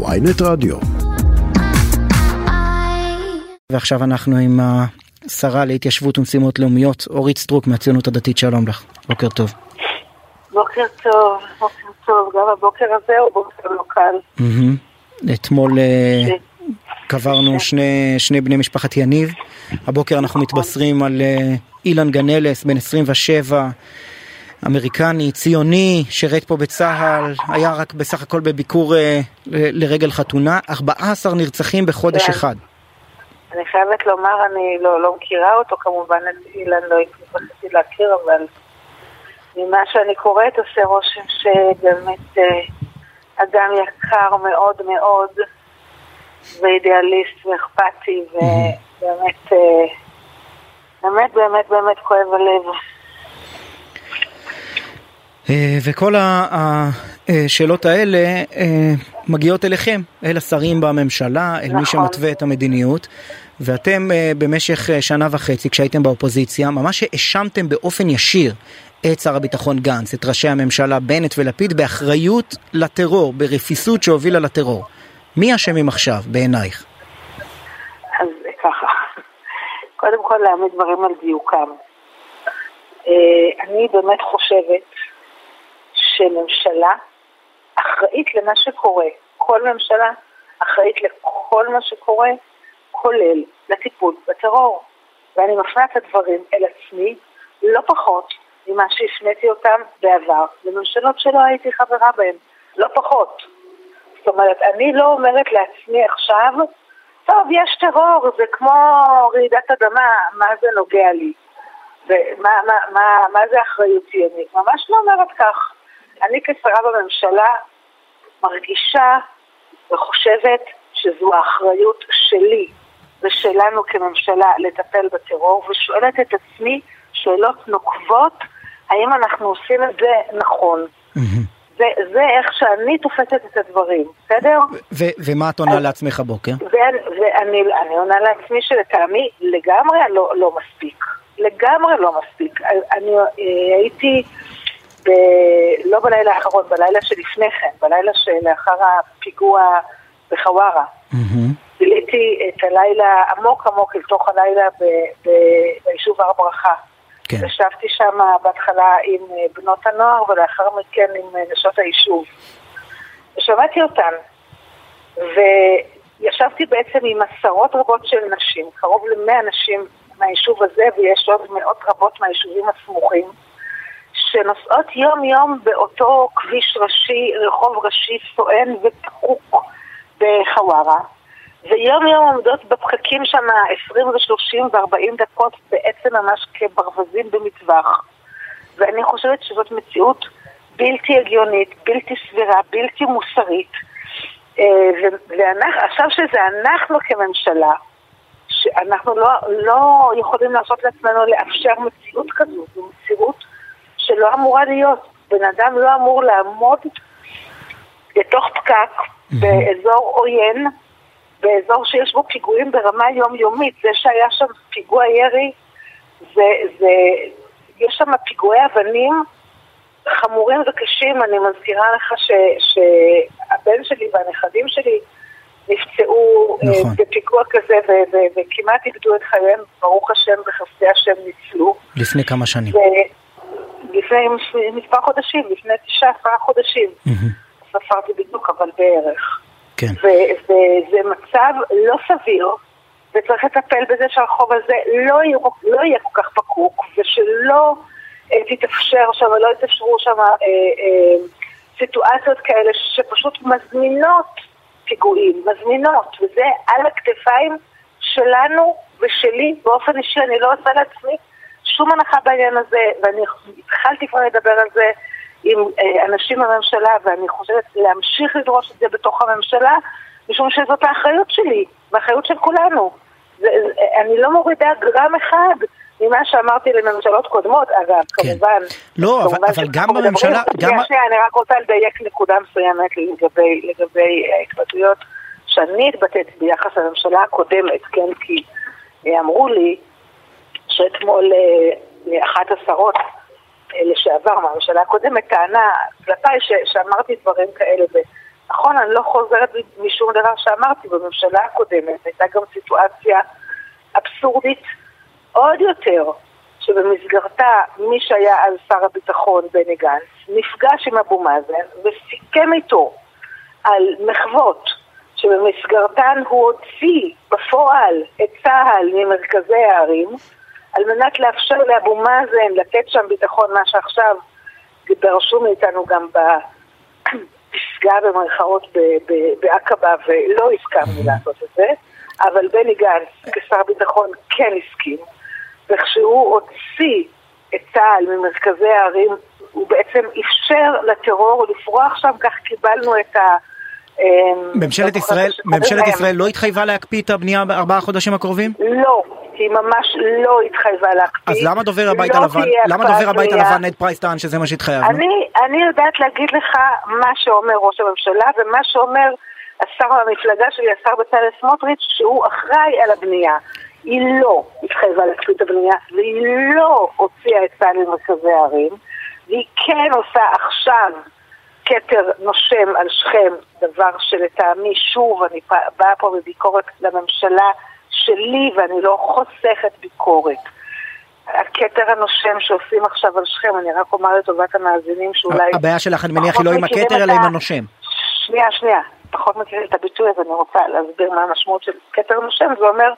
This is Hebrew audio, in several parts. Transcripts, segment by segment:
ynet רדיו. ועכשיו אנחנו עם השרה להתיישבות ומשימות לאומיות, אורית סטרוק מהציונות הדתית, שלום לך. בוקר טוב. בוקר טוב, בוקר טוב, גם הבוקר הזה הוא בוקר לא קל. אתמול אה, קברנו שני, שני בני משפחת יניב, הבוקר אנחנו מתבשרים על אה, אילן גנלס, בן 27, אמריקני, ציוני, שירת פה בצה"ל, היה רק בסך הכל בביקור אה, לרגל חתונה, 14 נרצחים בחודש כן. אחד. אני חייבת לומר, אני לא, לא מכירה אותו כמובן, את אילן לא התבקשתי להכיר, אבל ממה שאני קוראת עושה רושם שבאמת אה, אדם יקר מאוד מאוד, ואידיאליסט ואכפתי, ובאמת, אה, באמת באמת באמת כואב הלב. אה, וכל השאלות האלה אה, מגיעות אליכם, אל השרים בממשלה, אל מי נכון. שמתווה את המדיניות, ואתם אה, במשך אה, שנה וחצי, כשהייתם באופוזיציה, ממש האשמתם באופן ישיר את שר הביטחון גנץ, את ראשי הממשלה בנט ולפיד, באחריות לטרור, ברפיסות שהובילה לטרור. מי אשמים עכשיו, בעינייך? אז ככה, קודם כל להעמיד דברים על דיוקם. אה, אני באמת חושבת שממשלה אחראית למה שקורה. כל ממשלה אחראית לכל מה שקורה, כולל לטיפול בטרור. ואני מפנה את הדברים אל עצמי לא פחות ממה שהפניתי אותם בעבר לממשלות שלא הייתי חברה בהן, לא פחות. זאת אומרת, אני לא אומרת לעצמי עכשיו, טוב, יש טרור, זה כמו רעידת אדמה, מה זה נוגע לי? ומה מה, מה, מה זה אחריות ציונית? ממש לא אומרת כך. אני כשרה בממשלה מרגישה וחושבת שזו האחריות שלי ושלנו כממשלה לטפל בטרור, ושואלת את עצמי שאלות נוקבות, האם אנחנו עושים את זה נכון. זה, זה איך שאני תופסת את הדברים, בסדר? ומה את עונה לעצמך הבוקר? ואני, ואני אני עונה לעצמי שלטעמי לגמרי לא, לא מספיק. לגמרי לא מספיק. אני אה, הייתי, ב, לא בלילה האחרון, בלילה שלפני כן, בלילה שלאחר הפיגוע בחווארה. ביליתי את הלילה עמוק עמוק אל תוך הלילה ב, ב, ביישוב הר ברכה. כן. ישבתי שם בהתחלה עם אה, בנות הנוער ולאחר מכן עם אה, נשות היישוב. ושמעתי אותן, וישבתי בעצם עם עשרות רבות של נשים, קרוב למאה נשים מהיישוב הזה, ויש עוד מאות רבות מהיישובים הסמוכים, שנוסעות יום-יום באותו כביש ראשי, רחוב ראשי סואן ופקוק בחווארה, ויום יום עומדות בפקקים שם 20 ו-30 ו-40 דקות בעצם ממש כברווזים במטווח. ואני חושבת שזאת מציאות בלתי הגיונית, בלתי סבירה, בלתי מוסרית. אה, ועכשיו שזה אנחנו כממשלה, שאנחנו לא, לא יכולים לעשות לעצמנו לאפשר מציאות כזו, זו שלא אמורה להיות. בן אדם לא אמור לעמוד בתוך פקק באזור עוין, באזור שיש בו פיגועים ברמה יומיומית. זה שהיה שם פיגוע ירי, זה, זה, יש שם פיגועי אבנים חמורים וקשים. אני מזכירה לך ש, שהבן שלי והנכדים שלי נפצעו נכון. uh, בפיגוע כזה ו- ו- וכמעט איבדו את חייהם, ברוך השם, בחסדי השם ניצלו. לפני כמה שנים. לפני מספר חודשים, לפני תשעה עשרה חודשים. ספרתי בדיוק, אבל בערך. כן. וזה מצב לא סביר, וצריך לטפל בזה שהרחוב הזה לא יהיה, לא יהיה כל כך פקוק, ושלא אה, תתאפשר שם, לא יתאפשרו שם אה, אה, סיטואציות כאלה שפשוט מזמינות פיגועים, מזמינות, וזה על הכתפיים שלנו ושלי באופן אישי, אני לא עושה לעצמי שום הנחה בעניין הזה, ואני התחלתי כבר לדבר על זה עם אה, אנשים בממשלה, ואני חושבת להמשיך לדרוש את זה בתוך הממשלה, משום שזאת האחריות שלי, והאחריות של כולנו. זה, זה, אני לא מורידה גרם אחד ממה שאמרתי לממשלות קודמות, אגב, כן. כמובן. לא, אבל, כמובן אבל גם שאנחנו בממשלה, גם... שנייה, שנייה, אני רק רוצה לדייק נקודה מסוימת לגבי, לגבי ההתבטאויות שאני התבטאתי ביחס לממשלה הקודמת, כן, כי אה, אמרו לי שאתמול אה, אחת השרות אה, לשעבר מהממשלה הקודמת טענה כלפיי שאמרתי דברים כאלה. נכון, אני לא חוזרת משום דבר שאמרתי, בממשלה הקודמת הייתה גם סיטואציה אבסורדית עוד יותר, שבמסגרתה מי שהיה אז שר הביטחון בני גנץ נפגש עם אבו מאזן וסיכם איתו על מחוות שבמסגרתן הוא הוציא בפועל את צה"ל ממרכזי הערים על מנת לאפשר לאבו מאזן לתת שם ביטחון, מה שעכשיו דרשו מאיתנו גם בפסגה במרכאות בעקבה ולא הסכמנו לעשות את זה, אבל בני גנץ כשר ביטחון כן הסכים, וכשהוא הוציא את צה"ל ממרכזי הערים הוא בעצם אפשר לטרור לפרוח שם, כך קיבלנו את ה... אמ, ממשלת ישראל, ממשלת ישראל לא התחייבה להקפיא את הבנייה בארבעה חודשים הקרובים? לא, היא ממש לא התחייבה להקפיא. אז למה דובר הבית לא הלבן, למה דובר הבית הלבן נד פרייס טען שזה מה שהתחייבנו? אני, אני יודעת להגיד לך מה שאומר ראש הממשלה ומה שאומר השר במפלגה שלי, השר בצלאל סמוטריץ', שהוא אחראי על הבנייה. היא לא התחייבה להקפיא את הבנייה והיא לא הוציאה את צה"ל למרכזי הערים והיא כן עושה עכשיו כתר נושם על שכם, דבר שלטעמי, שוב, אני באה פה בביקורת לממשלה שלי ואני לא חוסכת ביקורת. הכתר הנושם שעושים עכשיו על שכם, אני רק אומר לטובת המאזינים שאולי... הבעיה שלך, אני מניח, היא לא עם הכתר, אלא עם הנושם. שנייה, שנייה, פחות מכירים את הביטוי הזה, אני רוצה להסביר מה המשמעות של כתר נושם, זה אומר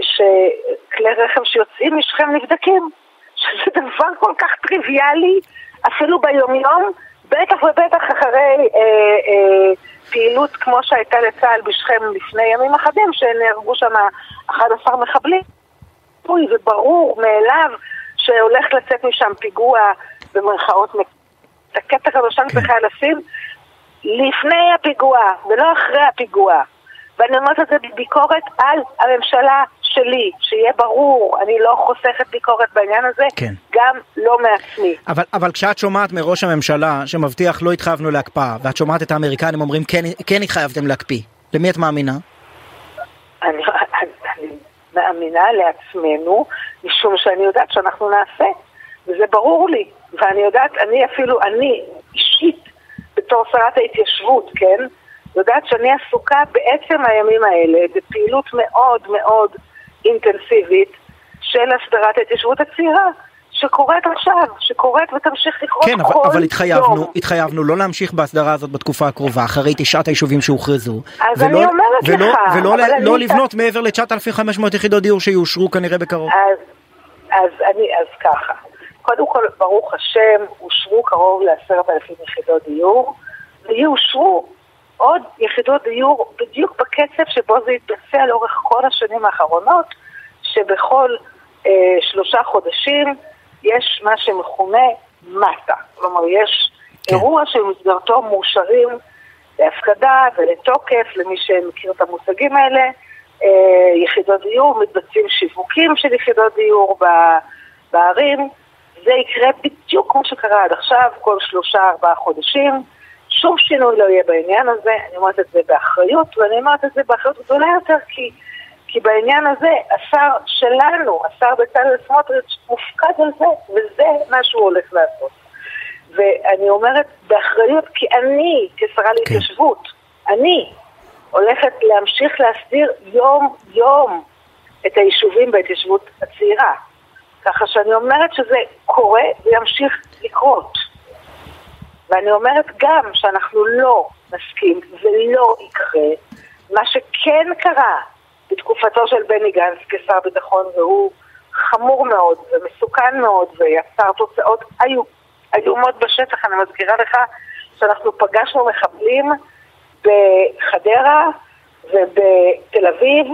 שכלי רכב שיוצאים משכם נבדקים, שזה דבר כל כך טריוויאלי, אפילו ביומיום, בטח ובטח אחרי אה, אה, פעילות כמו שהייתה לצה"ל בשכם לפני ימים אחדים, שנהרגו שם 11 מחבלים. וברור מאליו שהולך לצאת משם פיגוע במרכאות את הכתר הראשון כן. בכלל לשים לפני הפיגוע ולא אחרי הפיגוע. ואני אומרת את זה בביקורת על הממשלה שלי, שיהיה ברור, אני לא חוסכת ביקורת בעניין הזה, כן. גם לא מעצמי. אבל, אבל כשאת שומעת מראש הממשלה שמבטיח לא התחייבנו להקפאה, ואת שומעת את האמריקנים אומרים כן, כן התחייבתם להקפיא, למי את מאמינה? אני, אני, אני מאמינה לעצמנו, משום שאני יודעת שאנחנו נעשה, וזה ברור לי, ואני יודעת, אני אפילו, אני אישית, בתור שרת ההתיישבות, כן? יודעת שאני עסוקה בעצם הימים האלה בפעילות מאוד מאוד אינטנסיבית של הסדרת ההתיישבות הצעירה. שקורית עכשיו, שקורית ותמשיך לקרות כן, כל אבל, אבל התחייבנו, יום. התחייבנו לא להמשיך בהסדרה הזאת בתקופה הקרובה, אחרי תשעת היישובים שהוכרזו. אז ולא, אני אומרת ולא, לך, ולא לא, לא לבנות מעבר ל-9,500 יחידות דיור שיאושרו כנראה בקרוב. אז, אז אני, אז ככה, קודם כל, ברוך השם, אושרו קרוב ל-10,000 יחידות דיור, ויאושרו עוד יחידות דיור בדיוק בקצב שבו זה התבצע לאורך כל השנים האחרונות, שבכל אה, שלושה חודשים יש מה שמכונה מסה. כלומר, יש כן. אירוע שבמסגרתו מאושרים להפקדה ולתוקף, למי שמכיר את המושגים האלה, אה, יחידות דיור, מתבצעים שיווקים של יחידות דיור בערים. זה יקרה בדיוק כמו שקרה עד עכשיו, כל שלושה ארבעה חודשים. שום שינוי לא יהיה בעניין הזה, אני אומרת את זה באחריות, ואני אומרת את זה באחריות גדולה יותר כי, כי בעניין הזה השר שלנו, השר בצלאל סמוטריץ', מופקד על זה, וזה מה שהוא הולך לעשות. ואני אומרת באחריות כי אני, כשרה כן. להתיישבות, אני הולכת להמשיך להסדיר יום-יום את היישובים בהתיישבות הצעירה. ככה שאני אומרת שזה קורה וימשיך לקרות. ואני אומרת גם שאנחנו לא נסכים ולא יקרה מה שכן קרה בתקופתו של בני גנץ כשר ביטחון והוא חמור מאוד ומסוכן מאוד ויצר תוצאות איומות בשטח. אני מזכירה לך שאנחנו פגשנו מחבלים בחדרה ובתל אביב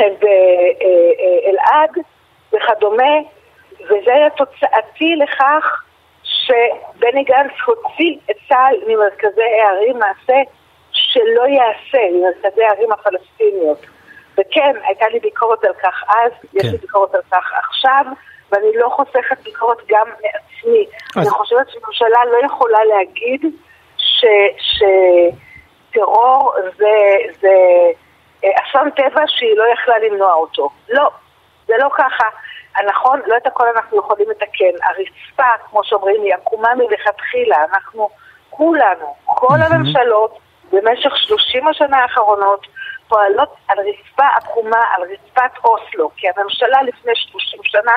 ובאלעד וכדומה וזה היה תוצאתי לכך שבני גנץ הוציא את צה"ל ממרכזי הערים, מעשה שלא ייעשה ממרכזי הערים הפלסטיניות. וכן, הייתה לי ביקורת על כך אז, כן. יש לי ביקורת על כך עכשיו, ואני לא חוסכת ביקורת גם מעצמי. אז... אני חושבת שממשלה לא יכולה להגיד ש... שטרור זה, זה אה, אסון טבע שהיא לא יכלה למנוע אותו. לא, זה לא ככה. נכון, לא את הכל אנחנו יכולים לתקן. הרצפה, כמו שאומרים, היא עקומה מלכתחילה. אנחנו כולנו, כל הממשלות במשך 30 השנה האחרונות פועלות על רצפה עקומה, על רצפת אוסלו, כי הממשלה לפני 30 שנה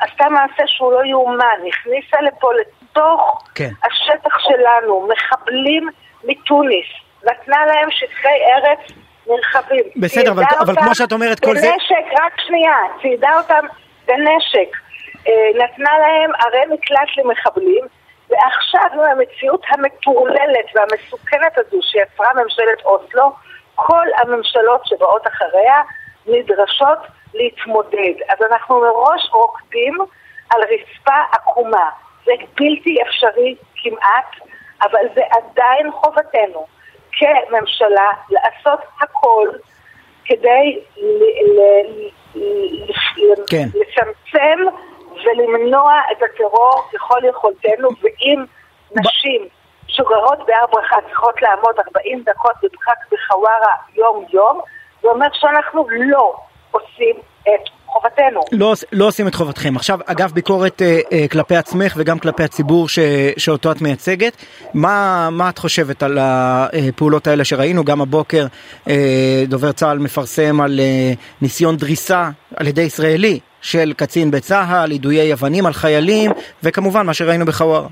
עשתה מעשה שהוא לא יאומן, הכניסה לפה לתוך כן. השטח שלנו מחבלים מתוניס, נתנה להם שטחי ארץ נרחבים. בסדר, אבל, אבל כמו שאת אומרת, כל זה... בנשק, רק שנייה, ציידה אותם בנשק, אה, נתנה להם ערי מקלט למחבלים, ועכשיו, נו, המציאות המטורללת והמסוכנת הזו שיצרה ממשלת אוסלו, כל הממשלות שבאות אחריה נדרשות להתמודד. אז אנחנו מראש רוקדים על רצפה עקומה. זה בלתי אפשרי כמעט, אבל זה עדיין חובתנו כממשלה לעשות הכל כדי כן. לצמצם ולמנוע את הטרור ככל יכולתנו, ואם נשים שגרות בהר ברכה צריכות לעמוד 40 דקות בפקק בחווארה יום-יום, זה אומר שאנחנו לא עושים את חובתנו. לא, לא עושים את חובתכם. עכשיו, אגב, ביקורת אה, אה, כלפי עצמך וגם כלפי הציבור ש, שאותו את מייצגת, מה, מה את חושבת על הפעולות האלה שראינו? גם הבוקר אה, דובר צה"ל מפרסם על אה, ניסיון דריסה על ידי ישראלי של קצין בצה"ל, יידויי אבנים על חיילים, וכמובן מה שראינו בחווארה.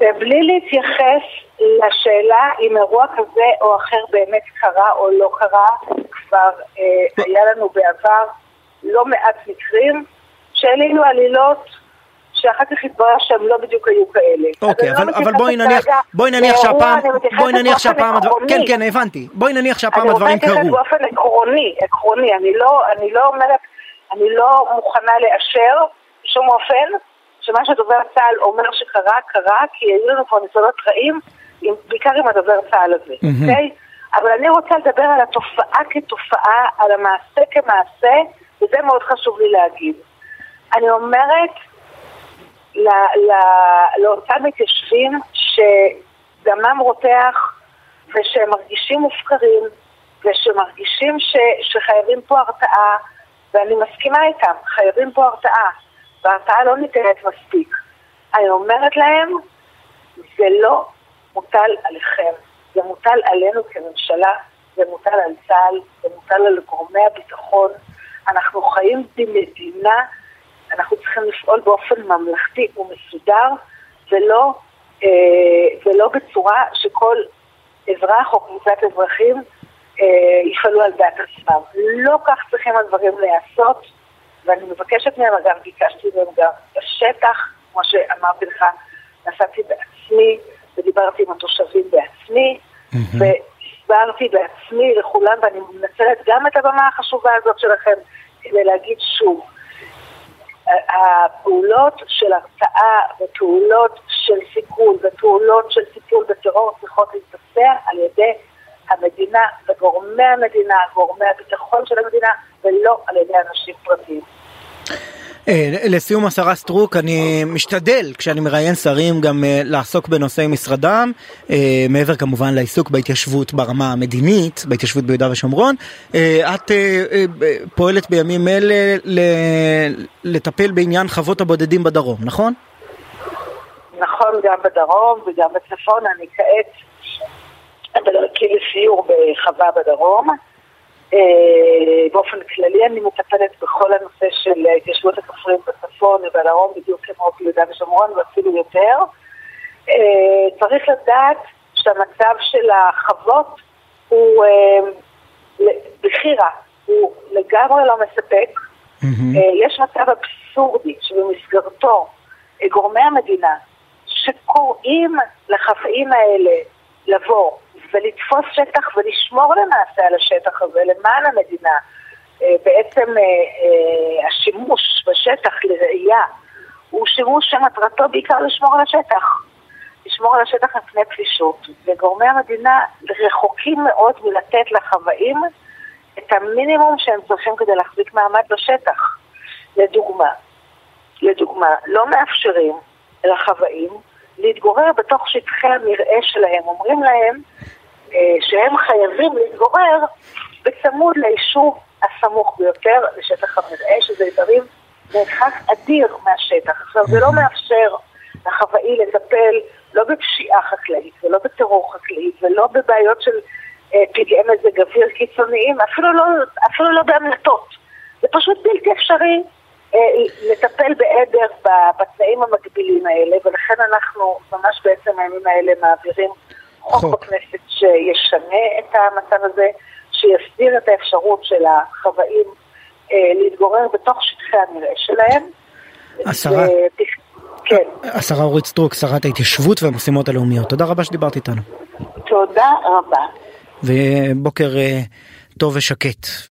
בלי להתייחס לשאלה אם אירוע כזה או אחר באמת קרה או לא קרה, כבר אה, היה לנו בעבר לא מעט מקרים שהעלינו עלילות שאחר כך התברר שהם לא בדיוק היו כאלה. אוקיי, אבל, לא אבל בואי נניח, בואי נניח שהפעם, בואי נניח שהפעם, כן כן הבנתי, בואי נניח שהפעם הדברים קרו. אני רוצה להתייחס באופן עקרוני, עקרוני, אני לא, אני לא אומרת, אני לא מוכנה לאשר בשום אופן שמה שדובר צה"ל אומר שקרה, קרה, כי היו לנו פה ניסיונות רעים, בעיקר עם הדובר צה"ל הזה, אוקיי? אבל אני רוצה לדבר על התופעה כתופעה, על המעשה כמעשה, וזה מאוד חשוב לי להגיד. אני אומרת לאותם מתיישבים שדמם רותח ושהם מרגישים מופקרים ושמרגישים ש, שחייבים פה הרתעה, ואני מסכימה איתם, חייבים פה הרתעה. וההרתעה לא ניתנת מספיק. אני אומרת להם, זה לא מוטל עליכם, זה מוטל עלינו כממשלה, זה מוטל על צה"ל, זה מוטל על גורמי הביטחון. אנחנו חיים במדינה, אנחנו צריכים לפעול באופן ממלכתי ומסודר, ולא, אה, ולא בצורה שכל אזרח או קבוצת אזרחים אה, יפעלו על דעת עצמם. לא כך צריכים הדברים להיעשות. ואני מבקשת מהם, אגב, ביקשתי מהם גם בשטח, כמו שאמרתי לך, נסעתי בעצמי ודיברתי עם התושבים בעצמי, והסברתי בעצמי לכולם, ואני מנצלת גם את הבמה החשובה הזאת שלכם כדי להגיד שוב, הפעולות של הרתעה ופעולות של סיכול ופעולות של טיפול בטרור צריכות להתבצע על ידי המדינה וגורמי המדינה, גורמי הביטחון של המדינה, ולא על ידי אנשים פרטיים. אה, לסיום השרה סטרוק, אני משתדל כשאני מראיין שרים גם אה, לעסוק בנושאי משרדם, אה, מעבר כמובן לעיסוק בהתיישבות ברמה המדינית, בהתיישבות ביהודה ושומרון. את פועלת בימים אלה לטפל בעניין חוות הבודדים בדרום, נכון? נכון, גם בדרום וגם בצפון. אני כעת בדרכי לסיור בחווה בדרום. אה, באופן כללי אני מטפלת בכל הנושא של התיישבות הכפריים בצפון ובדרום בדיוק כמו ביהודה ושומרון ואפילו יותר. אה, צריך לדעת שהמצב של החוות הוא אה, בחירה, הוא לגמרי לא מספק. יש מצב אבסורדי שבמסגרתו גורמי המדינה שקוראים לחוואים האלה לבוא ולתפוס שטח ולשמור למעשה על השטח הזה למען המדינה. אה, בעצם אה, אה, השימוש בשטח לראייה הוא שימוש שמטרתו בעיקר לשמור על השטח. לשמור על השטח מפני פלישות, וגורמי המדינה רחוקים מאוד מלתת לחוואים את המינימום שהם צריכים כדי להחזיק מעמד בשטח. לדוגמה, לדוגמה, לא מאפשרים לחוואים להתגורר בתוך שטחי המרעה שלהם. אומרים להם אה, שהם חייבים להתגורר בצמוד ליישוב הסמוך ביותר לשטח המרעה, שזה דברים מרחק אדיר מהשטח. עכשיו, זה לא מאפשר לחוואי לטפל לא בפשיעה חקלאית ולא בטרור חקלאי ולא בבעיות של אה, פגעי מזג אוויר קיצוניים, אפילו לא, אפילו לא בהמלטות. זה פשוט בלתי אפשרי לטפל בעדר בתנאים המקבילים האלה, ולכן אנחנו ממש בעצם הימים האלה מעבירים חוק, חוק בכנסת שישנה את המצב הזה, שיסדיר את האפשרות של החוואים אה, להתגורר בתוך שטחי המרעה שלהם. השרה, כן. השרה אורית סטרוק, שרת ההתיישבות והמשימות הלאומיות, תודה רבה שדיברת איתנו. תודה רבה. ובוקר אה, טוב ושקט.